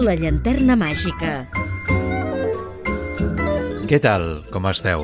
La llanterna màgica. Què tal? Com esteu?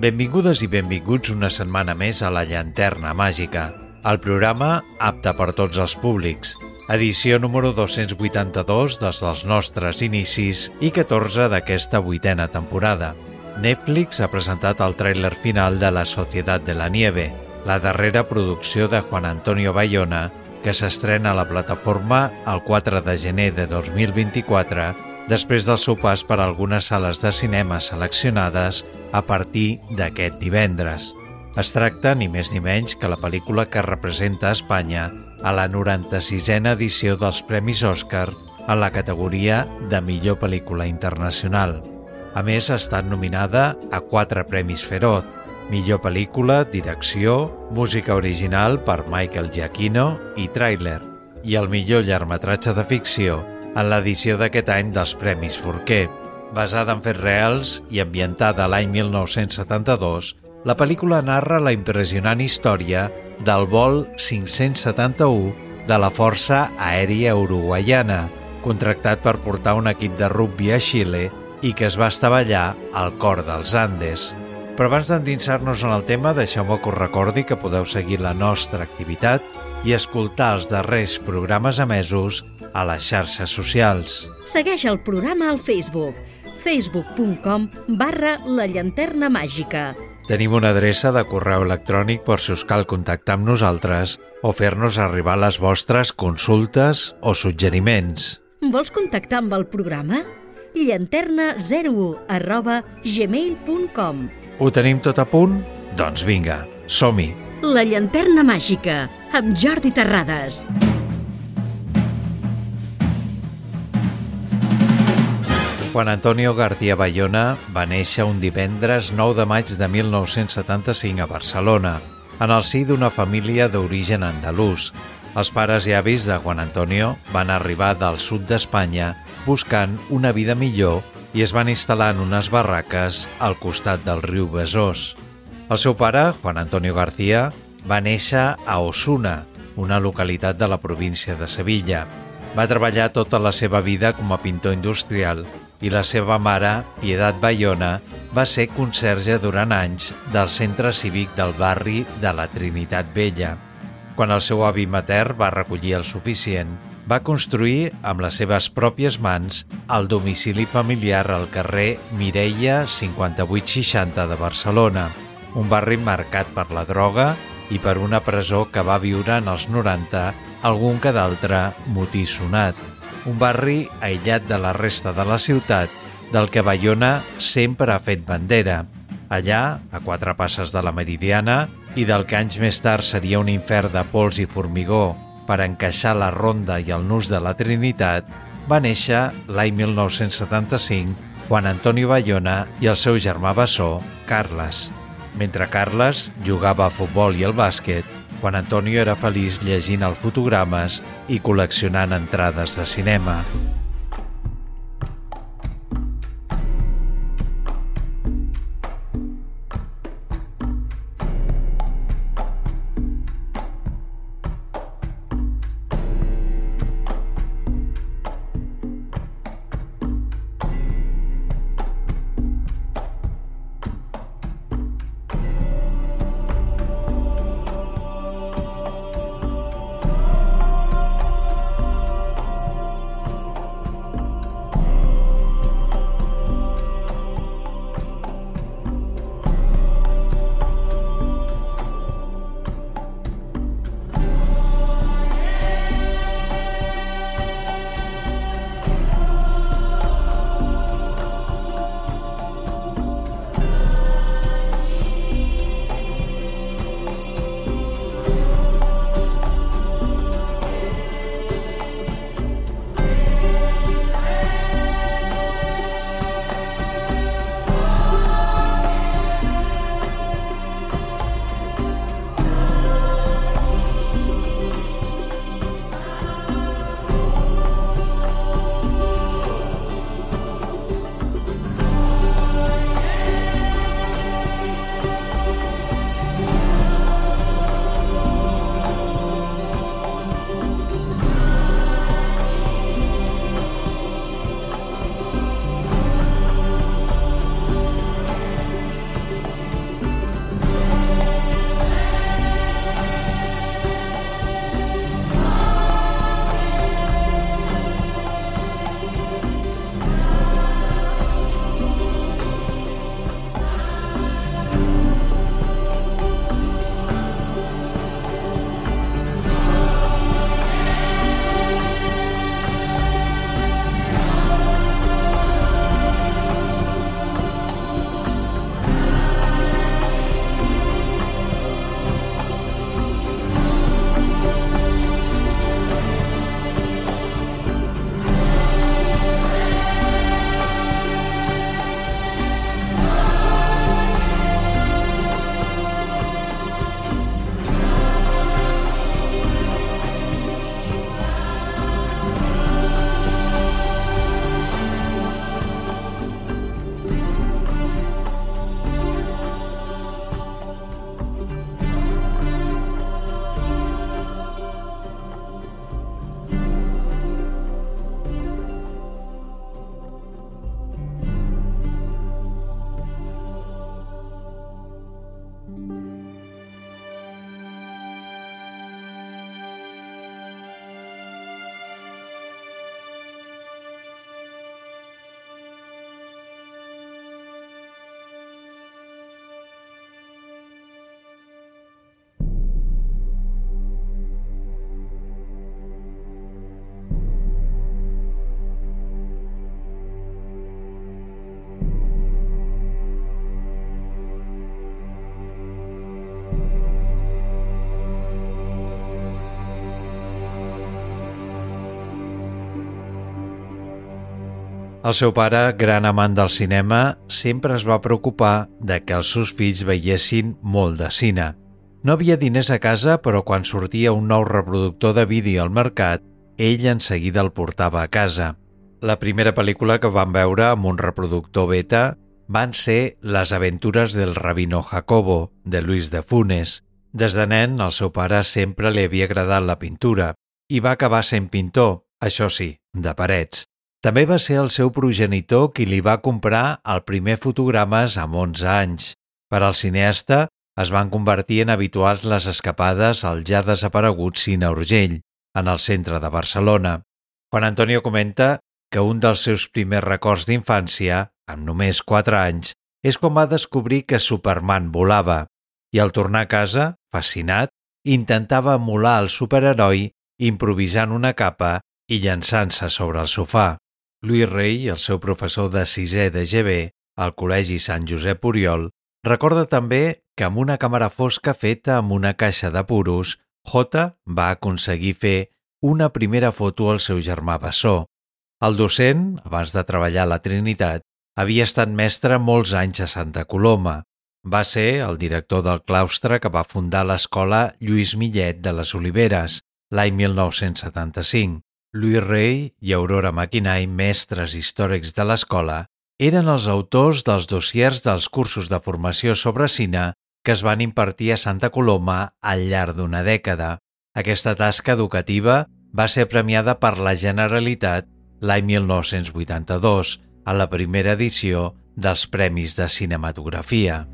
Benvingudes i benvinguts una setmana més a La llanterna màgica, el programa apte per tots els públics, edició número 282 des dels nostres inicis i 14 d'aquesta vuitena temporada. Netflix ha presentat el tràiler final de La Societat de la Nieve, la darrera producció de Juan Antonio Bayona, que s'estrena a la plataforma el 4 de gener de 2024 després del seu pas per algunes sales de cinema seleccionades a partir d'aquest divendres. Es tracta ni més ni menys que la pel·lícula que representa Espanya a la 96a edició dels Premis Òscar en la categoria de millor pel·lícula internacional. A més, ha estat nominada a quatre Premis Feroz, millor pel·lícula, direcció, música original per Michael Giacchino i tràiler, i el millor llargmetratge de ficció en l'edició d'aquest any dels Premis Forquer. Basada en fets reals i ambientada l'any 1972, la pel·lícula narra la impressionant història del vol 571 de la Força Aèria Uruguaiana, contractat per portar un equip de rugby a Xile i que es va estavellar al cor dels Andes. Però abans d'endinsar-nos en el tema, deixeu-me que us recordi que podeu seguir la nostra activitat i escoltar els darrers programes emesos a les xarxes socials. Segueix el programa al Facebook facebook.com barra la llanterna màgica. Tenim una adreça de correu electrònic per si us cal contactar amb nosaltres o fer-nos arribar les vostres consultes o suggeriments. Vols contactar amb el programa? llanterna01 arroba gmail.com Ho tenim tot a punt? Doncs vinga, som-hi! La llanterna màgica, amb Jordi Terrades. Juan Antonio García Bayona va néixer un divendres 9 de maig de 1975 a Barcelona, en el si d'una família d'origen andalús. Els pares i avis de Juan Antonio van arribar del sud d'Espanya buscant una vida millor i es van instal·lar en unes barraques al costat del riu Besòs. El seu pare, Juan Antonio García, va néixer a Osuna, una localitat de la província de Sevilla. Va treballar tota la seva vida com a pintor industrial i la seva mare, Piedat Bayona, va ser conserge durant anys del centre cívic del barri de la Trinitat Vella. Quan el seu avi mater va recollir el suficient, va construir amb les seves pròpies mans el domicili familiar al carrer Mireia 5860 de Barcelona, un barri marcat per la droga i per una presó que va viure en els 90 algun que d'altre motí sonat. Un barri aïllat de la resta de la ciutat, del que Bayona sempre ha fet bandera. Allà, a quatre passes de la Meridiana, i del que anys més tard seria un infern de pols i formigó per encaixar la ronda i el nus de la Trinitat, va néixer l'any 1975 quan Antonio Bayona i el seu germà bessó, Carles. Mentre Carles jugava a futbol i al bàsquet, quan Antonio era feliç llegint el fotogrames i col·leccionant entrades de cinema. El seu pare, gran amant del cinema, sempre es va preocupar de que els seus fills veiessin molt de cine. No havia diners a casa, però quan sortia un nou reproductor de vídeo al mercat, ell en seguida el portava a casa. La primera pel·lícula que van veure amb un reproductor beta van ser Les aventures del rabino Jacobo, de Luis de Funes. Des de nen, al seu pare sempre li havia agradat la pintura i va acabar sent pintor, això sí, de parets. També va ser el seu progenitor qui li va comprar el primer fotogrames amb 11 anys. Per al cineasta, es van convertir en habituals les escapades al ja desaparegut Cine Urgell, en el centre de Barcelona. Juan Antonio comenta que un dels seus primers records d'infància, amb només 4 anys, és quan va descobrir que Superman volava i al tornar a casa, fascinat, intentava emular el superheroi improvisant una capa i llançant-se sobre el sofà. Lluís Rey, el seu professor de sisè de GB al Col·legi Sant Josep Oriol, recorda també que amb una càmera fosca feta amb una caixa de puros, J va aconseguir fer una primera foto al seu germà Bessó, el docent, abans de treballar a la Trinitat, havia estat mestre molts anys a Santa Coloma. Va ser el director del claustre que va fundar l'escola Lluís Millet de les Oliveres l'any 1975. Lluís Rey i Aurora Maquinai, mestres històrics de l'escola, eren els autors dels dossiers dels cursos de formació sobre cine que es van impartir a Santa Coloma al llarg d'una dècada. Aquesta tasca educativa va ser premiada per la Generalitat l'any 1982, a la primera edició dels Premis de Cinematografia.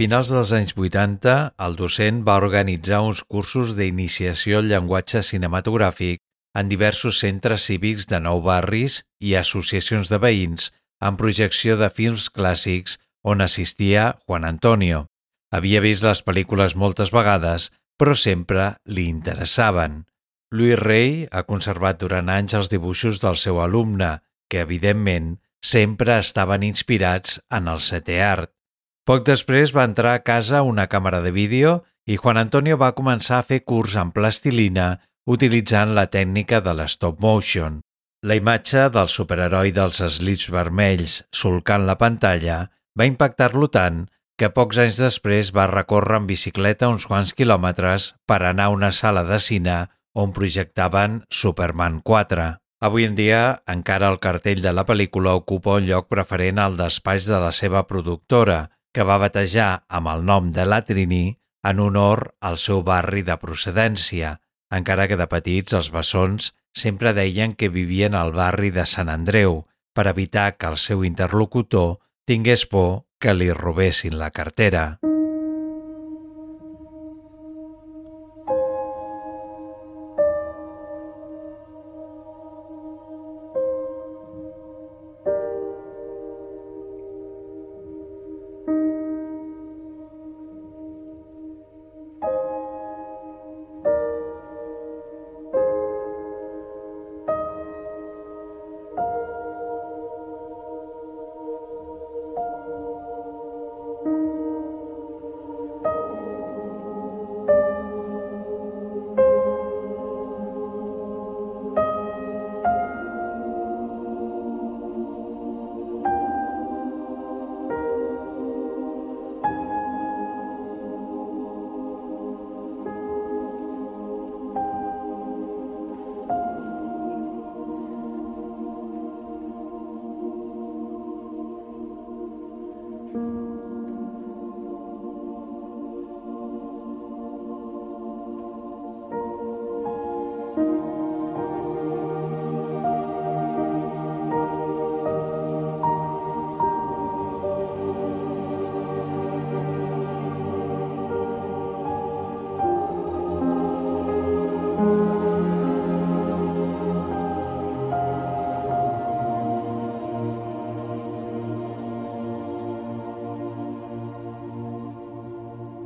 Finals dels anys 80, el docent va organitzar uns cursos d'iniciació al llenguatge cinematogràfic en diversos centres cívics de nou barris i associacions de veïns en projecció de films clàssics on assistia Juan Antonio. Havia vist les pel·lícules moltes vegades, però sempre li interessaven. Louis Rey ha conservat durant anys els dibuixos del seu alumne, que, evidentment, sempre estaven inspirats en el setè art. Poc després va entrar a casa una càmera de vídeo i Juan Antonio va començar a fer curs en plastilina utilitzant la tècnica de l'stop motion. La imatge del superheroi dels slits vermells solcant la pantalla va impactar-lo tant que pocs anys després va recórrer en bicicleta uns quants quilòmetres per anar a una sala de cine on projectaven Superman 4. Avui en dia, encara el cartell de la pel·lícula ocupa un lloc preferent al despatx de la seva productora, que va batejar amb el nom de la Trini en honor al seu barri de procedència, encara que de petits els bessons sempre deien que vivien al barri de Sant Andreu per evitar que el seu interlocutor tingués por que li robessin la cartera.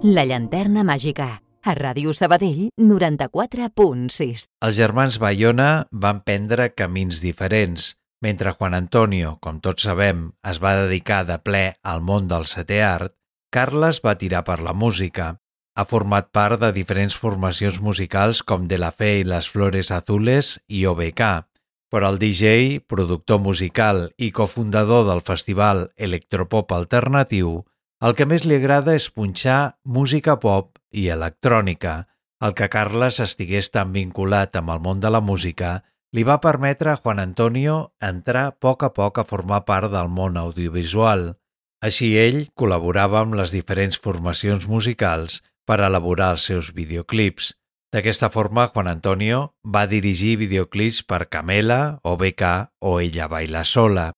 La llanterna màgica, a Ràdio Sabadell 94.6. Els germans Bayona van prendre camins diferents. Mentre Juan Antonio, com tots sabem, es va dedicar de ple al món del setè art, Carles va tirar per la música. Ha format part de diferents formacions musicals com De la Fe i les Flores Azules i OBK, però el DJ, productor musical i cofundador del festival Electropop Alternatiu, el que més li agrada és punxar música pop i electrònica. El que Carles estigués tan vinculat amb el món de la música li va permetre a Juan Antonio entrar a poc a poc a formar part del món audiovisual. Així ell col·laborava amb les diferents formacions musicals per elaborar els seus videoclips. D'aquesta forma, Juan Antonio va dirigir videoclips per Camela, OBK o Ella baila sola.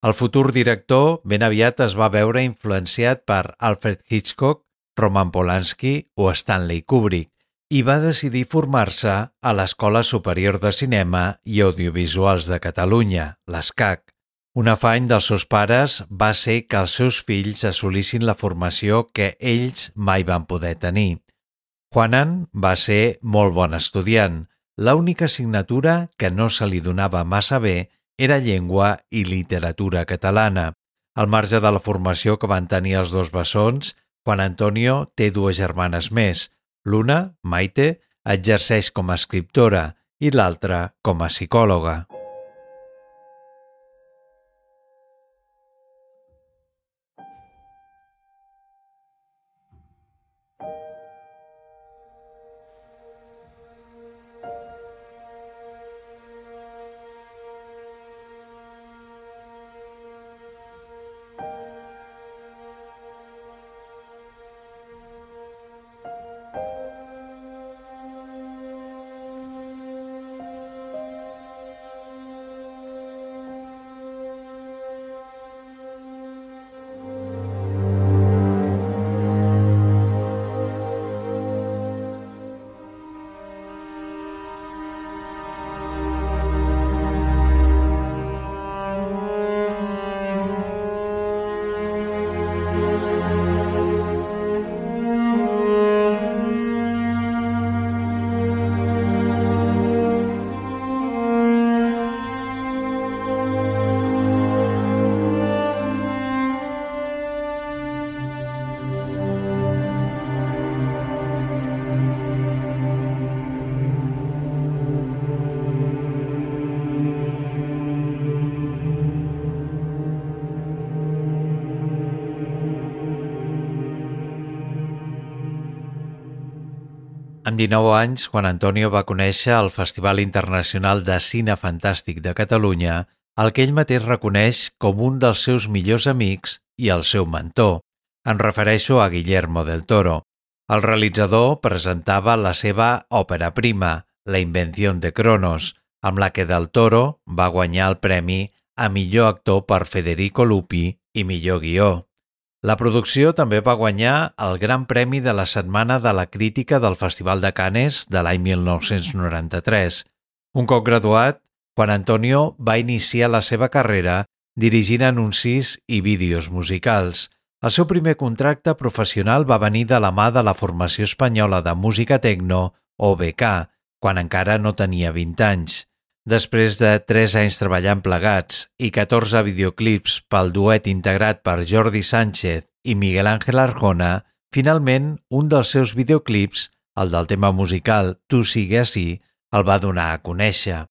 El futur director ben aviat es va veure influenciat per Alfred Hitchcock, Roman Polanski o Stanley Kubrick i va decidir formar-se a l'Escola Superior de Cinema i Audiovisuals de Catalunya, l'ESCAC. Un afany dels seus pares va ser que els seus fills assolissin la formació que ells mai van poder tenir. Juanan va ser molt bon estudiant. L'única assignatura que no se li donava massa bé era llengua i literatura catalana. Al marge de la formació que van tenir els dos bessons, Juan Antonio té dues germanes més. L'una, Maite, exerceix com a escriptora i l'altra com a psicòloga. Amb 19 anys, Juan Antonio va conèixer el Festival Internacional de Cine Fantàstic de Catalunya, el que ell mateix reconeix com un dels seus millors amics i el seu mentor. Em refereixo a Guillermo del Toro. El realitzador presentava la seva òpera prima, La invenció de Cronos, amb la que del Toro va guanyar el premi a millor actor per Federico Lupi i millor guió. La producció també va guanyar el Gran Premi de la Setmana de la Crítica del Festival de Cannes de l'any 1993. Un cop graduat, Juan Antonio va iniciar la seva carrera dirigint anuncis i vídeos musicals. El seu primer contracte professional va venir de la mà de la formació espanyola de música tecno, OBK, quan encara no tenia 20 anys. Després de 3 anys treballant plegats i 14 videoclips pel duet integrat per Jordi Sánchez i Miguel Ángel Arjona, finalment un dels seus videoclips, el del tema musical Tu sigue així, el va donar a conèixer.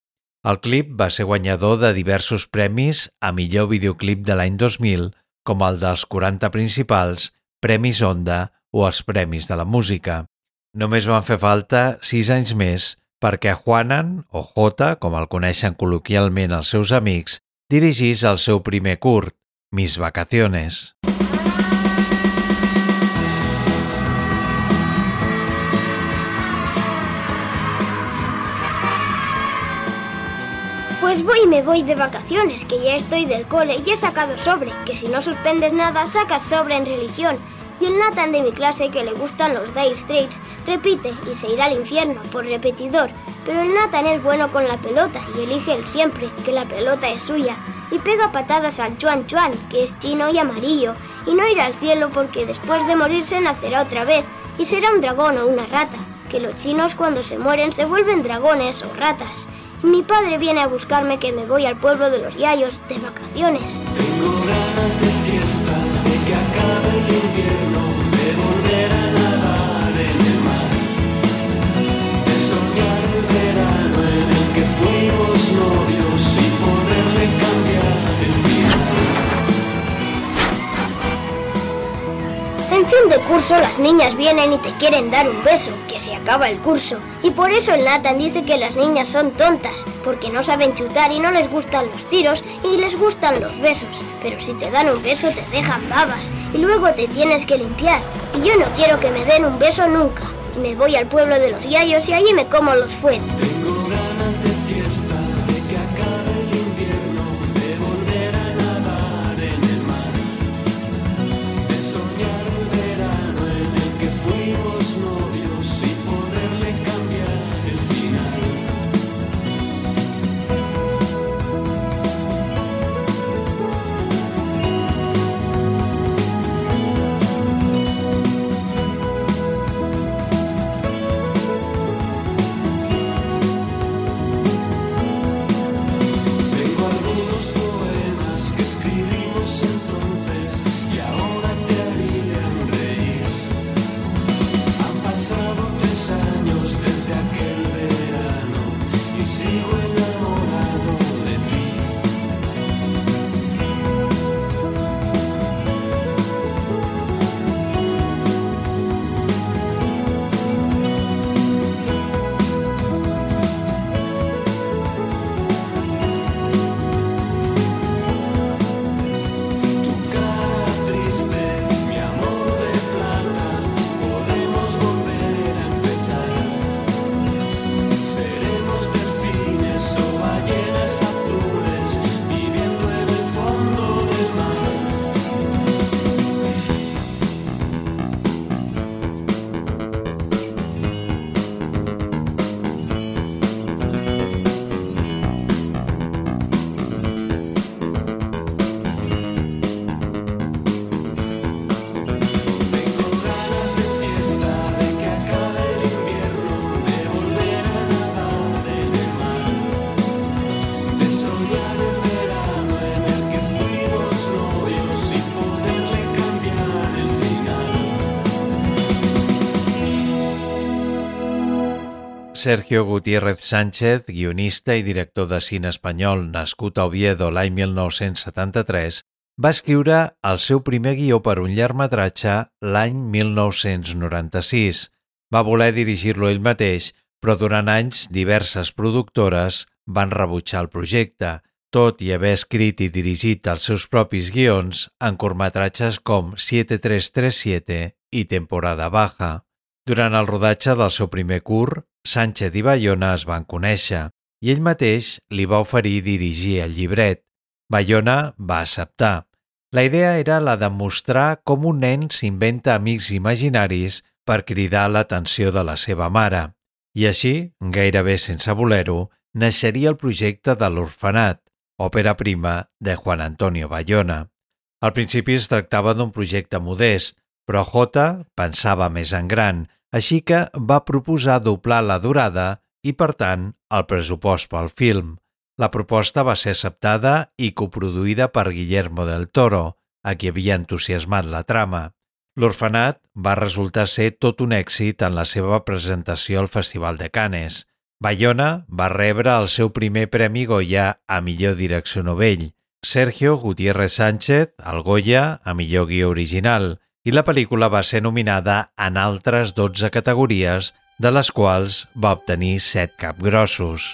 El clip va ser guanyador de diversos premis a millor videoclip de l'any 2000, com el dels 40 principals, Premis Onda o els Premis de la Música. Només van fer falta sis anys més perquè Juanan, o Jota, com el coneixen col·loquialment els seus amics, dirigís el seu primer curt, Mis vacaciones. Pues voy me voy de vacaciones, que ya estoy del cole y he sacado sobre, que si no suspendes nada sacas sobre en religión. Y el Nathan de mi clase, que le gustan los Dire Straits, repite y se irá al infierno por repetidor. Pero el Nathan es bueno con la pelota y elige el siempre, que la pelota es suya. Y pega patadas al Chuan Chuan, que es chino y amarillo, y no irá al cielo porque después de morirse nacerá otra vez, y será un dragón o una rata, que los chinos cuando se mueren se vuelven dragones o ratas. Y mi padre viene a buscarme que me voy al pueblo de los Yayos de vacaciones. Tengo ganas de fiesta, de que acabe fuimos novios fin de curso las niñas vienen y te quieren dar un beso, que se acaba el curso. Y por eso el Nathan dice que las niñas son tontas, porque no saben chutar y no les gustan los tiros y les gustan los besos. Pero si te dan un beso te dejan babas y luego te tienes que limpiar. Y yo no quiero que me den un beso nunca. Y me voy al pueblo de los yayos y allí me como los fuetes. Tengo ganas de fiesta, Sergio Gutiérrez Sánchez, guionista i director de cine espanyol nascut a Oviedo l'any 1973, va escriure el seu primer guió per un llargmetratge l'any 1996, Va voler dirigir-lo ell mateix, però durant anys diverses productores van rebutjar el projecte, tot i haver escrit i dirigit els seus propis guions en curtmetratges com 7337 i Temporada Baja. Durant el rodatge del seu primer curt, Sánchez i Bayona es van conèixer i ell mateix li va oferir dirigir el llibret. Bayona va acceptar. La idea era la de mostrar com un nen s'inventa amics imaginaris per cridar l'atenció de la seva mare. I així, gairebé sense voler-ho, naixeria el projecte de l'orfenat, òpera prima de Juan Antonio Bayona. Al principi es tractava d'un projecte modest, però J pensava més en gran, així que va proposar doblar la durada i, per tant, el pressupost pel film. La proposta va ser acceptada i coproduïda per Guillermo del Toro, a qui havia entusiasmat la trama. L'orfenat va resultar ser tot un èxit en la seva presentació al Festival de Cannes. Bayona va rebre el seu primer Premi Goya a millor direcció novell, Sergio Gutiérrez Sánchez, el Goya, a millor guió original, i la pel·lícula va ser nominada en altres 12 categories, de les quals va obtenir 7 capgrossos.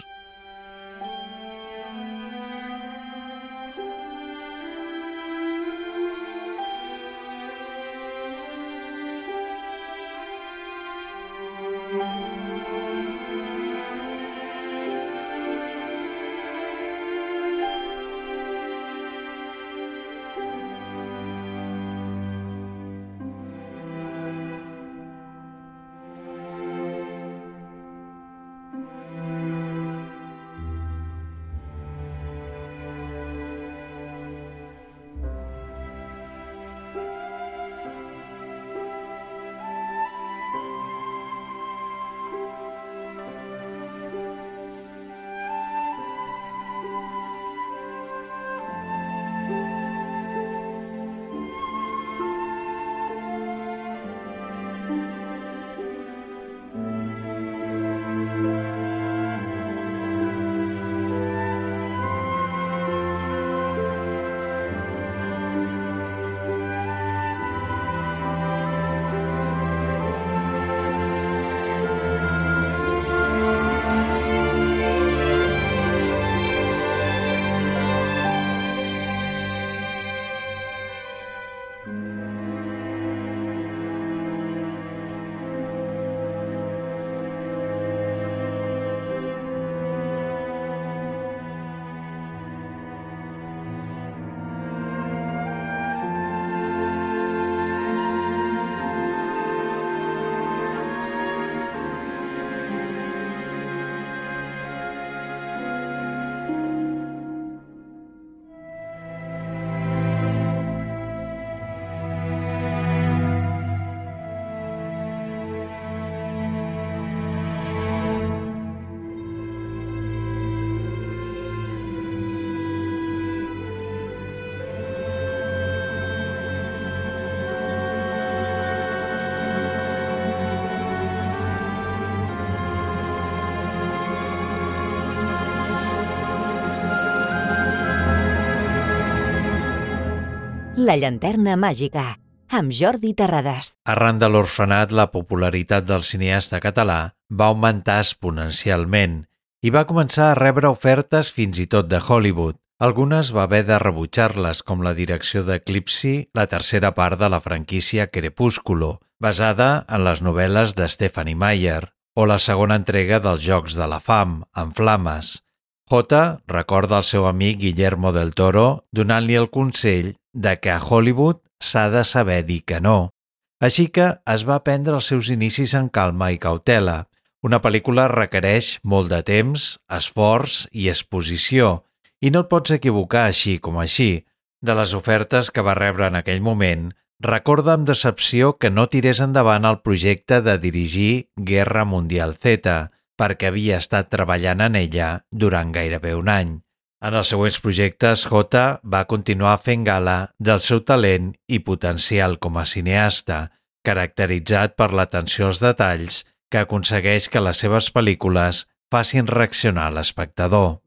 La llanterna màgica, amb Jordi Terrades. Arran de l'orfenat, la popularitat del cineasta català va augmentar exponencialment i va començar a rebre ofertes fins i tot de Hollywood. Algunes va haver de rebutjar-les, com la direcció d'Eclipsi, la tercera part de la franquícia Crepúsculo, basada en les novel·les de Stephanie Meyer, o la segona entrega dels Jocs de la Fam, en flames. J recorda el seu amic Guillermo del Toro donant-li el consell de que a Hollywood s'ha de saber dir que no. Així que es va prendre els seus inicis en calma i cautela. Una pel·lícula requereix molt de temps, esforç i exposició, i no et pots equivocar així com així. De les ofertes que va rebre en aquell moment, recorda amb decepció que no tirés endavant el projecte de dirigir Guerra Mundial Z, perquè havia estat treballant en ella durant gairebé un any. En els següents projectes, J va continuar fent gala del seu talent i potencial com a cineasta, caracteritzat per l'atenció als detalls que aconsegueix que les seves pel·lícules facin reaccionar l'espectador.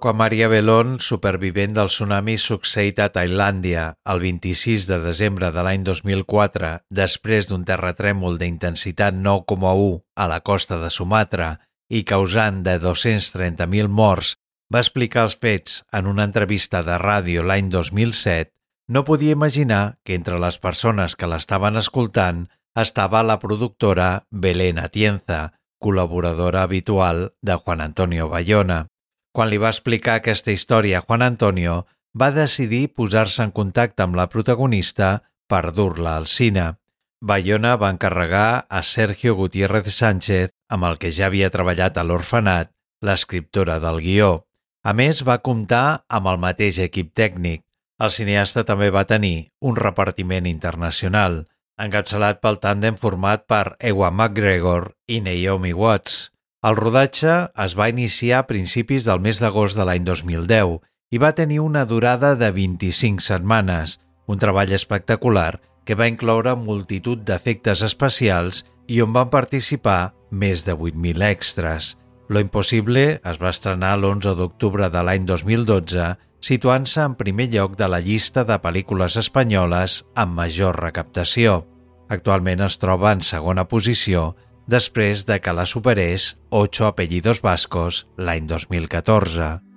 Quan Maria Belón, supervivent del tsunami succeït a Tailàndia el 26 de desembre de l'any 2004, després d'un terratrèmol d'intensitat 9,1 a la costa de Sumatra i causant de 230.000 morts, va explicar els fets en una entrevista de ràdio l'any 2007, no podia imaginar que entre les persones que l'estaven escoltant estava la productora Belén Atienza, col·laboradora habitual de Juan Antonio Bayona. Quan li va explicar aquesta història a Juan Antonio, va decidir posar-se en contacte amb la protagonista per dur-la al cine. Bayona va encarregar a Sergio Gutiérrez Sánchez, amb el que ja havia treballat a l'orfenat, l'escriptora del guió. A més, va comptar amb el mateix equip tècnic. El cineasta també va tenir un repartiment internacional, encapçalat pel tàndem format per Ewan McGregor i Naomi Watts. El rodatge es va iniciar a principis del mes d'agost de l'any 2010 i va tenir una durada de 25 setmanes, un treball espectacular que va incloure multitud d'efectes especials i on van participar més de 8.000 extras. Lo Impossible es va estrenar l'11 d'octubre de l'any 2012, situant-se en primer lloc de la llista de pel·lícules espanyoles amb major recaptació. Actualment es troba en segona posició després de que la superés Ocho apellidos vascos l'any 2014.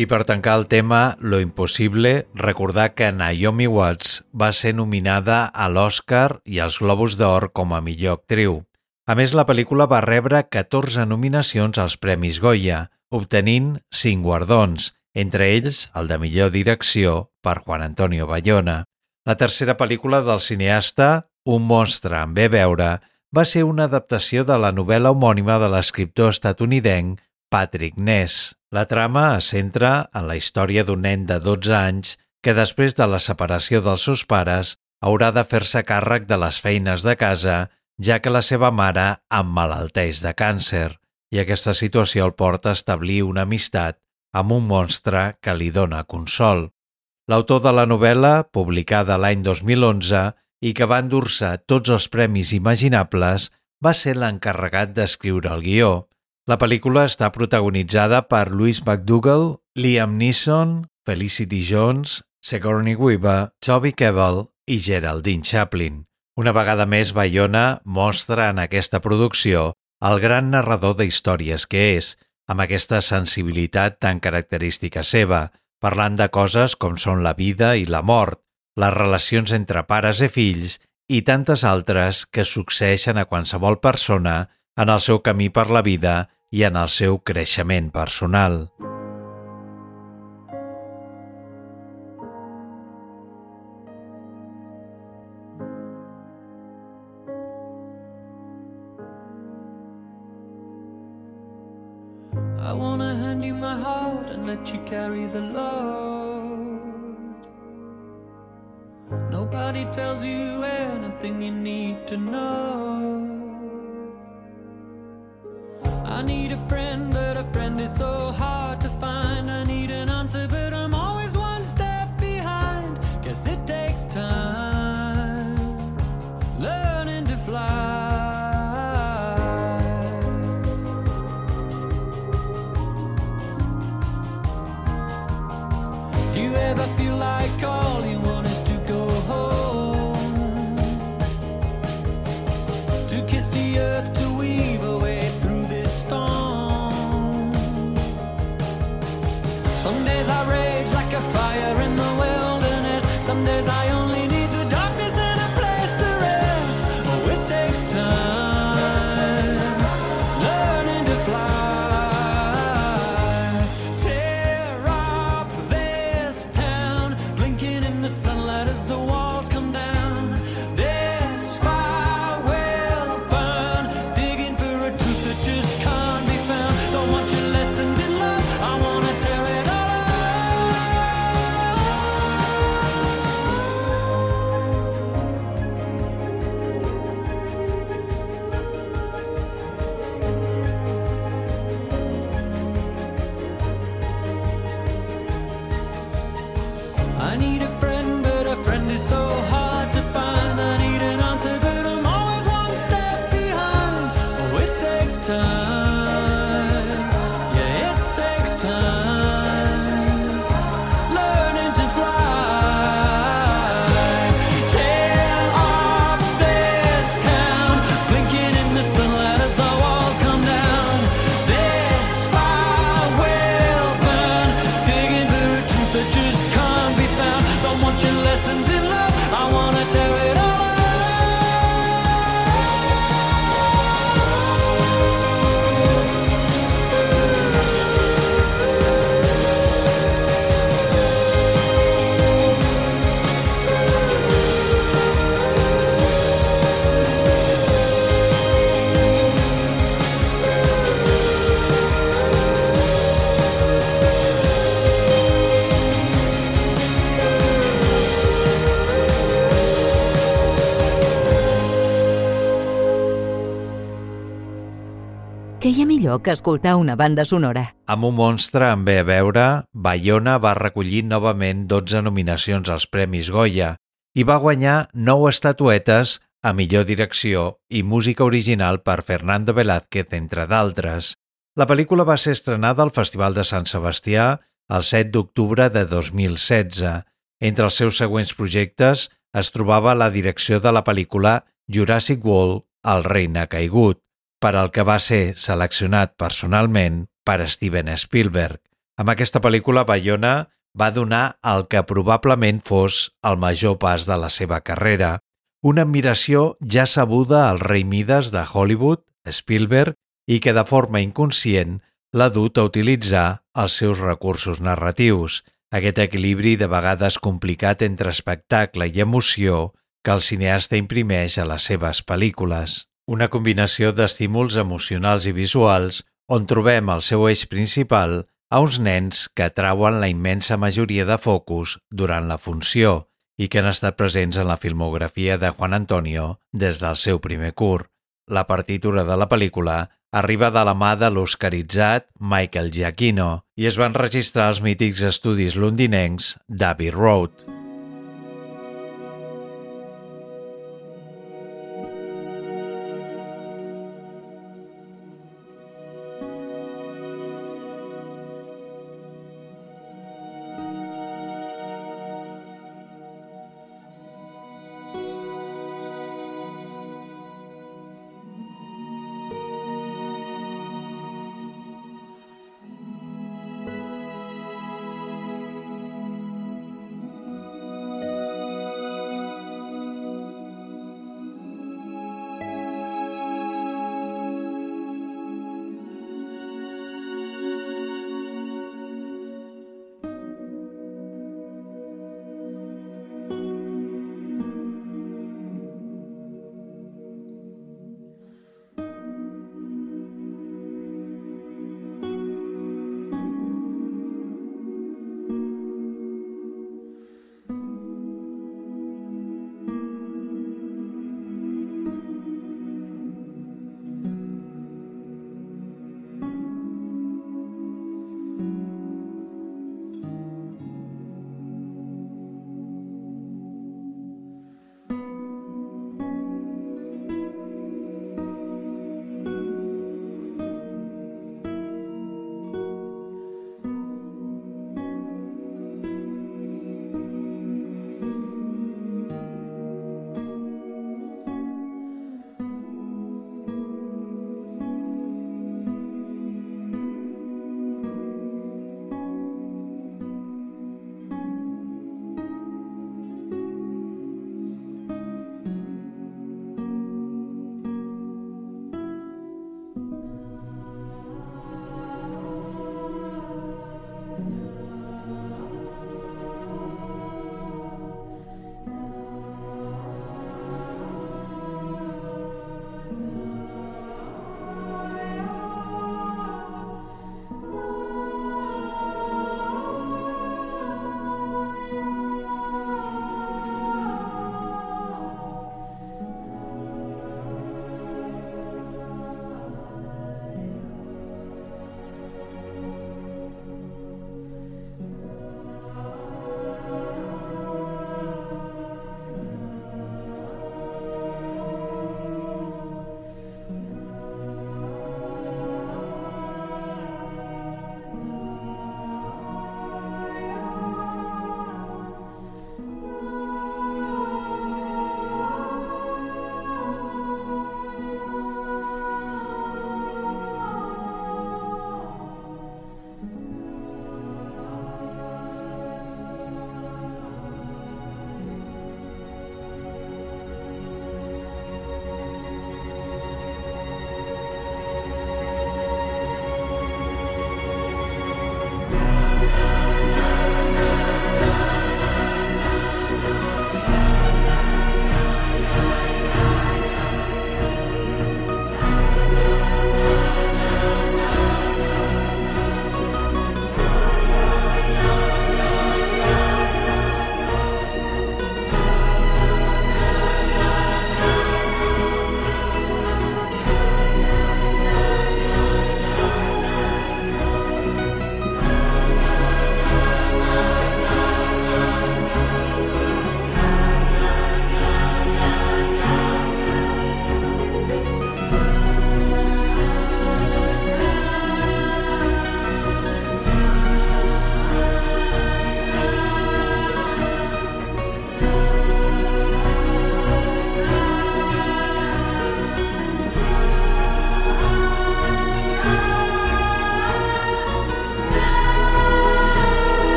I per tancar el tema Lo Impossible, recordar que Naomi Watts va ser nominada a l'Oscar i als Globus d'Or com a millor actriu. A més, la pel·lícula va rebre 14 nominacions als Premis Goya, obtenint 5 guardons, entre ells el de millor direcció per Juan Antonio Bayona. La tercera pel·lícula del cineasta, Un monstre en bé veure, va ser una adaptació de la novel·la homònima de l'escriptor estatunidenc Patrick Ness. La trama es centra en la història d'un nen de 12 anys que després de la separació dels seus pares haurà de fer-se càrrec de les feines de casa ja que la seva mare emmalalteix de càncer i aquesta situació el porta a establir una amistat amb un monstre que li dona consol. L'autor de la novel·la, publicada l'any 2011 i que va endur-se tots els premis imaginables, va ser l'encarregat d'escriure el guió. La pel·lícula està protagonitzada per Louis McDougall, Liam Neeson, Felicity Jones, Sigourney Weaver, Toby Kebbell i Geraldine Chaplin. Una vegada més, Bayona mostra en aquesta producció el gran narrador d'històries que és, amb aquesta sensibilitat tan característica seva, parlant de coses com són la vida i la mort, les relacions entre pares i fills i tantes altres que succeeixen a qualsevol persona en el seu camí per la vida i en el seu creixement personal. I wanna hand you my heart and let you carry the load. Nobody tells you anything you need to know. I need a friend, but a friend is so hard to find. I need an answer, but millor que escoltar una banda sonora? Amb un monstre en bé a veure, Bayona va recollir novament 12 nominacions als Premis Goya i va guanyar 9 estatuetes a millor direcció i música original per Fernando Velázquez, entre d'altres. La pel·lícula va ser estrenada al Festival de Sant Sebastià el 7 d'octubre de 2016. Entre els seus següents projectes es trobava la direcció de la pel·lícula Jurassic World, El reina caigut, per al que va ser seleccionat personalment per Steven Spielberg. Amb aquesta pel·lícula, Bayona va donar el que probablement fos el major pas de la seva carrera, una admiració ja sabuda al rei Midas de Hollywood, Spielberg, i que de forma inconscient l'ha dut a utilitzar els seus recursos narratius, aquest equilibri de vegades complicat entre espectacle i emoció que el cineasta imprimeix a les seves pel·lícules. Una combinació d'estímuls emocionals i visuals on trobem el seu eix principal a uns nens que atrauen la immensa majoria de focus durant la funció i que han estat presents en la filmografia de Juan Antonio des del seu primer curt. La partitura de la pel·lícula arriba de la mà de l'oscaritzat Michael Giacchino i es van registrar als mítics estudis londinencs d'Abbey Road.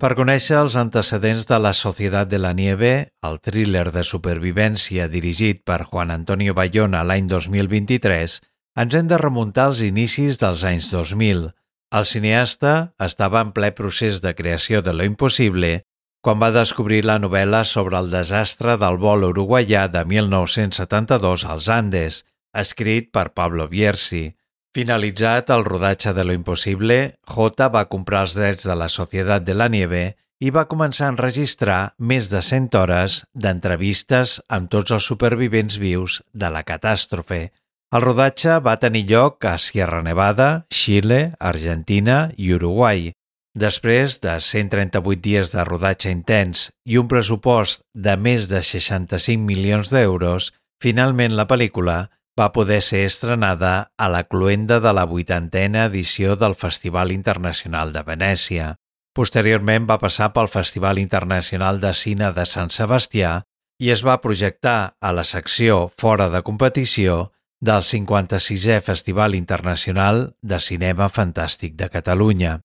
Per conèixer els antecedents de la Societat de la Nieve, el thriller de supervivència dirigit per Juan Antonio Bayona l'any 2023, ens hem de remuntar als inicis dels anys 2000. El cineasta estava en ple procés de creació de Lo Impossible quan va descobrir la novel·la sobre el desastre del vol uruguaià de 1972 als Andes, escrit per Pablo Bierzi. Finalitzat el rodatge de Lo Impossible, J va comprar els drets de la Societat de la Nieve i va començar a enregistrar més de 100 hores d'entrevistes amb tots els supervivents vius de la catàstrofe. El rodatge va tenir lloc a Sierra Nevada, Xile, Argentina i Uruguai. Després de 138 dies de rodatge intens i un pressupost de més de 65 milions d'euros, finalment la pel·lícula va poder ser estrenada a la cluenda de la vuitantena edició del Festival Internacional de Venècia. Posteriorment va passar pel Festival Internacional de Cine de Sant Sebastià i es va projectar a la secció Fora de competició del 56è Festival Internacional de Cinema Fantàstic de Catalunya.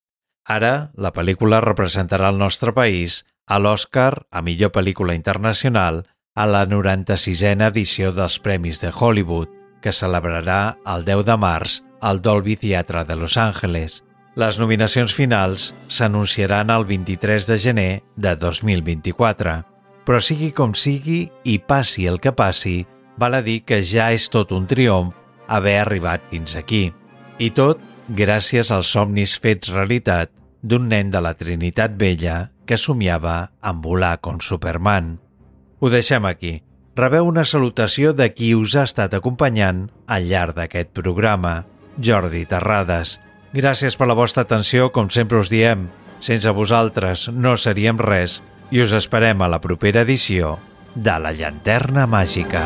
Ara, la pel·lícula representarà el nostre país a l'Oscar a millor pel·lícula internacional a la 96a edició dels Premis de Hollywood, que celebrarà el 10 de març al Dolby Theatre de Los Angeles. Les nominacions finals s'anunciaran el 23 de gener de 2024. Però sigui com sigui i passi el que passi, val a dir que ja és tot un triomf haver arribat fins aquí. I tot gràcies als somnis fets realitat d'un nen de la Trinitat Vella que somiava en volar com Superman. Ho deixem aquí rebeu una salutació de qui us ha estat acompanyant al llarg d'aquest programa, Jordi Terrades. Gràcies per la vostra atenció, com sempre us diem. Sense vosaltres no seríem res i us esperem a la propera edició de La Llanterna Màgica.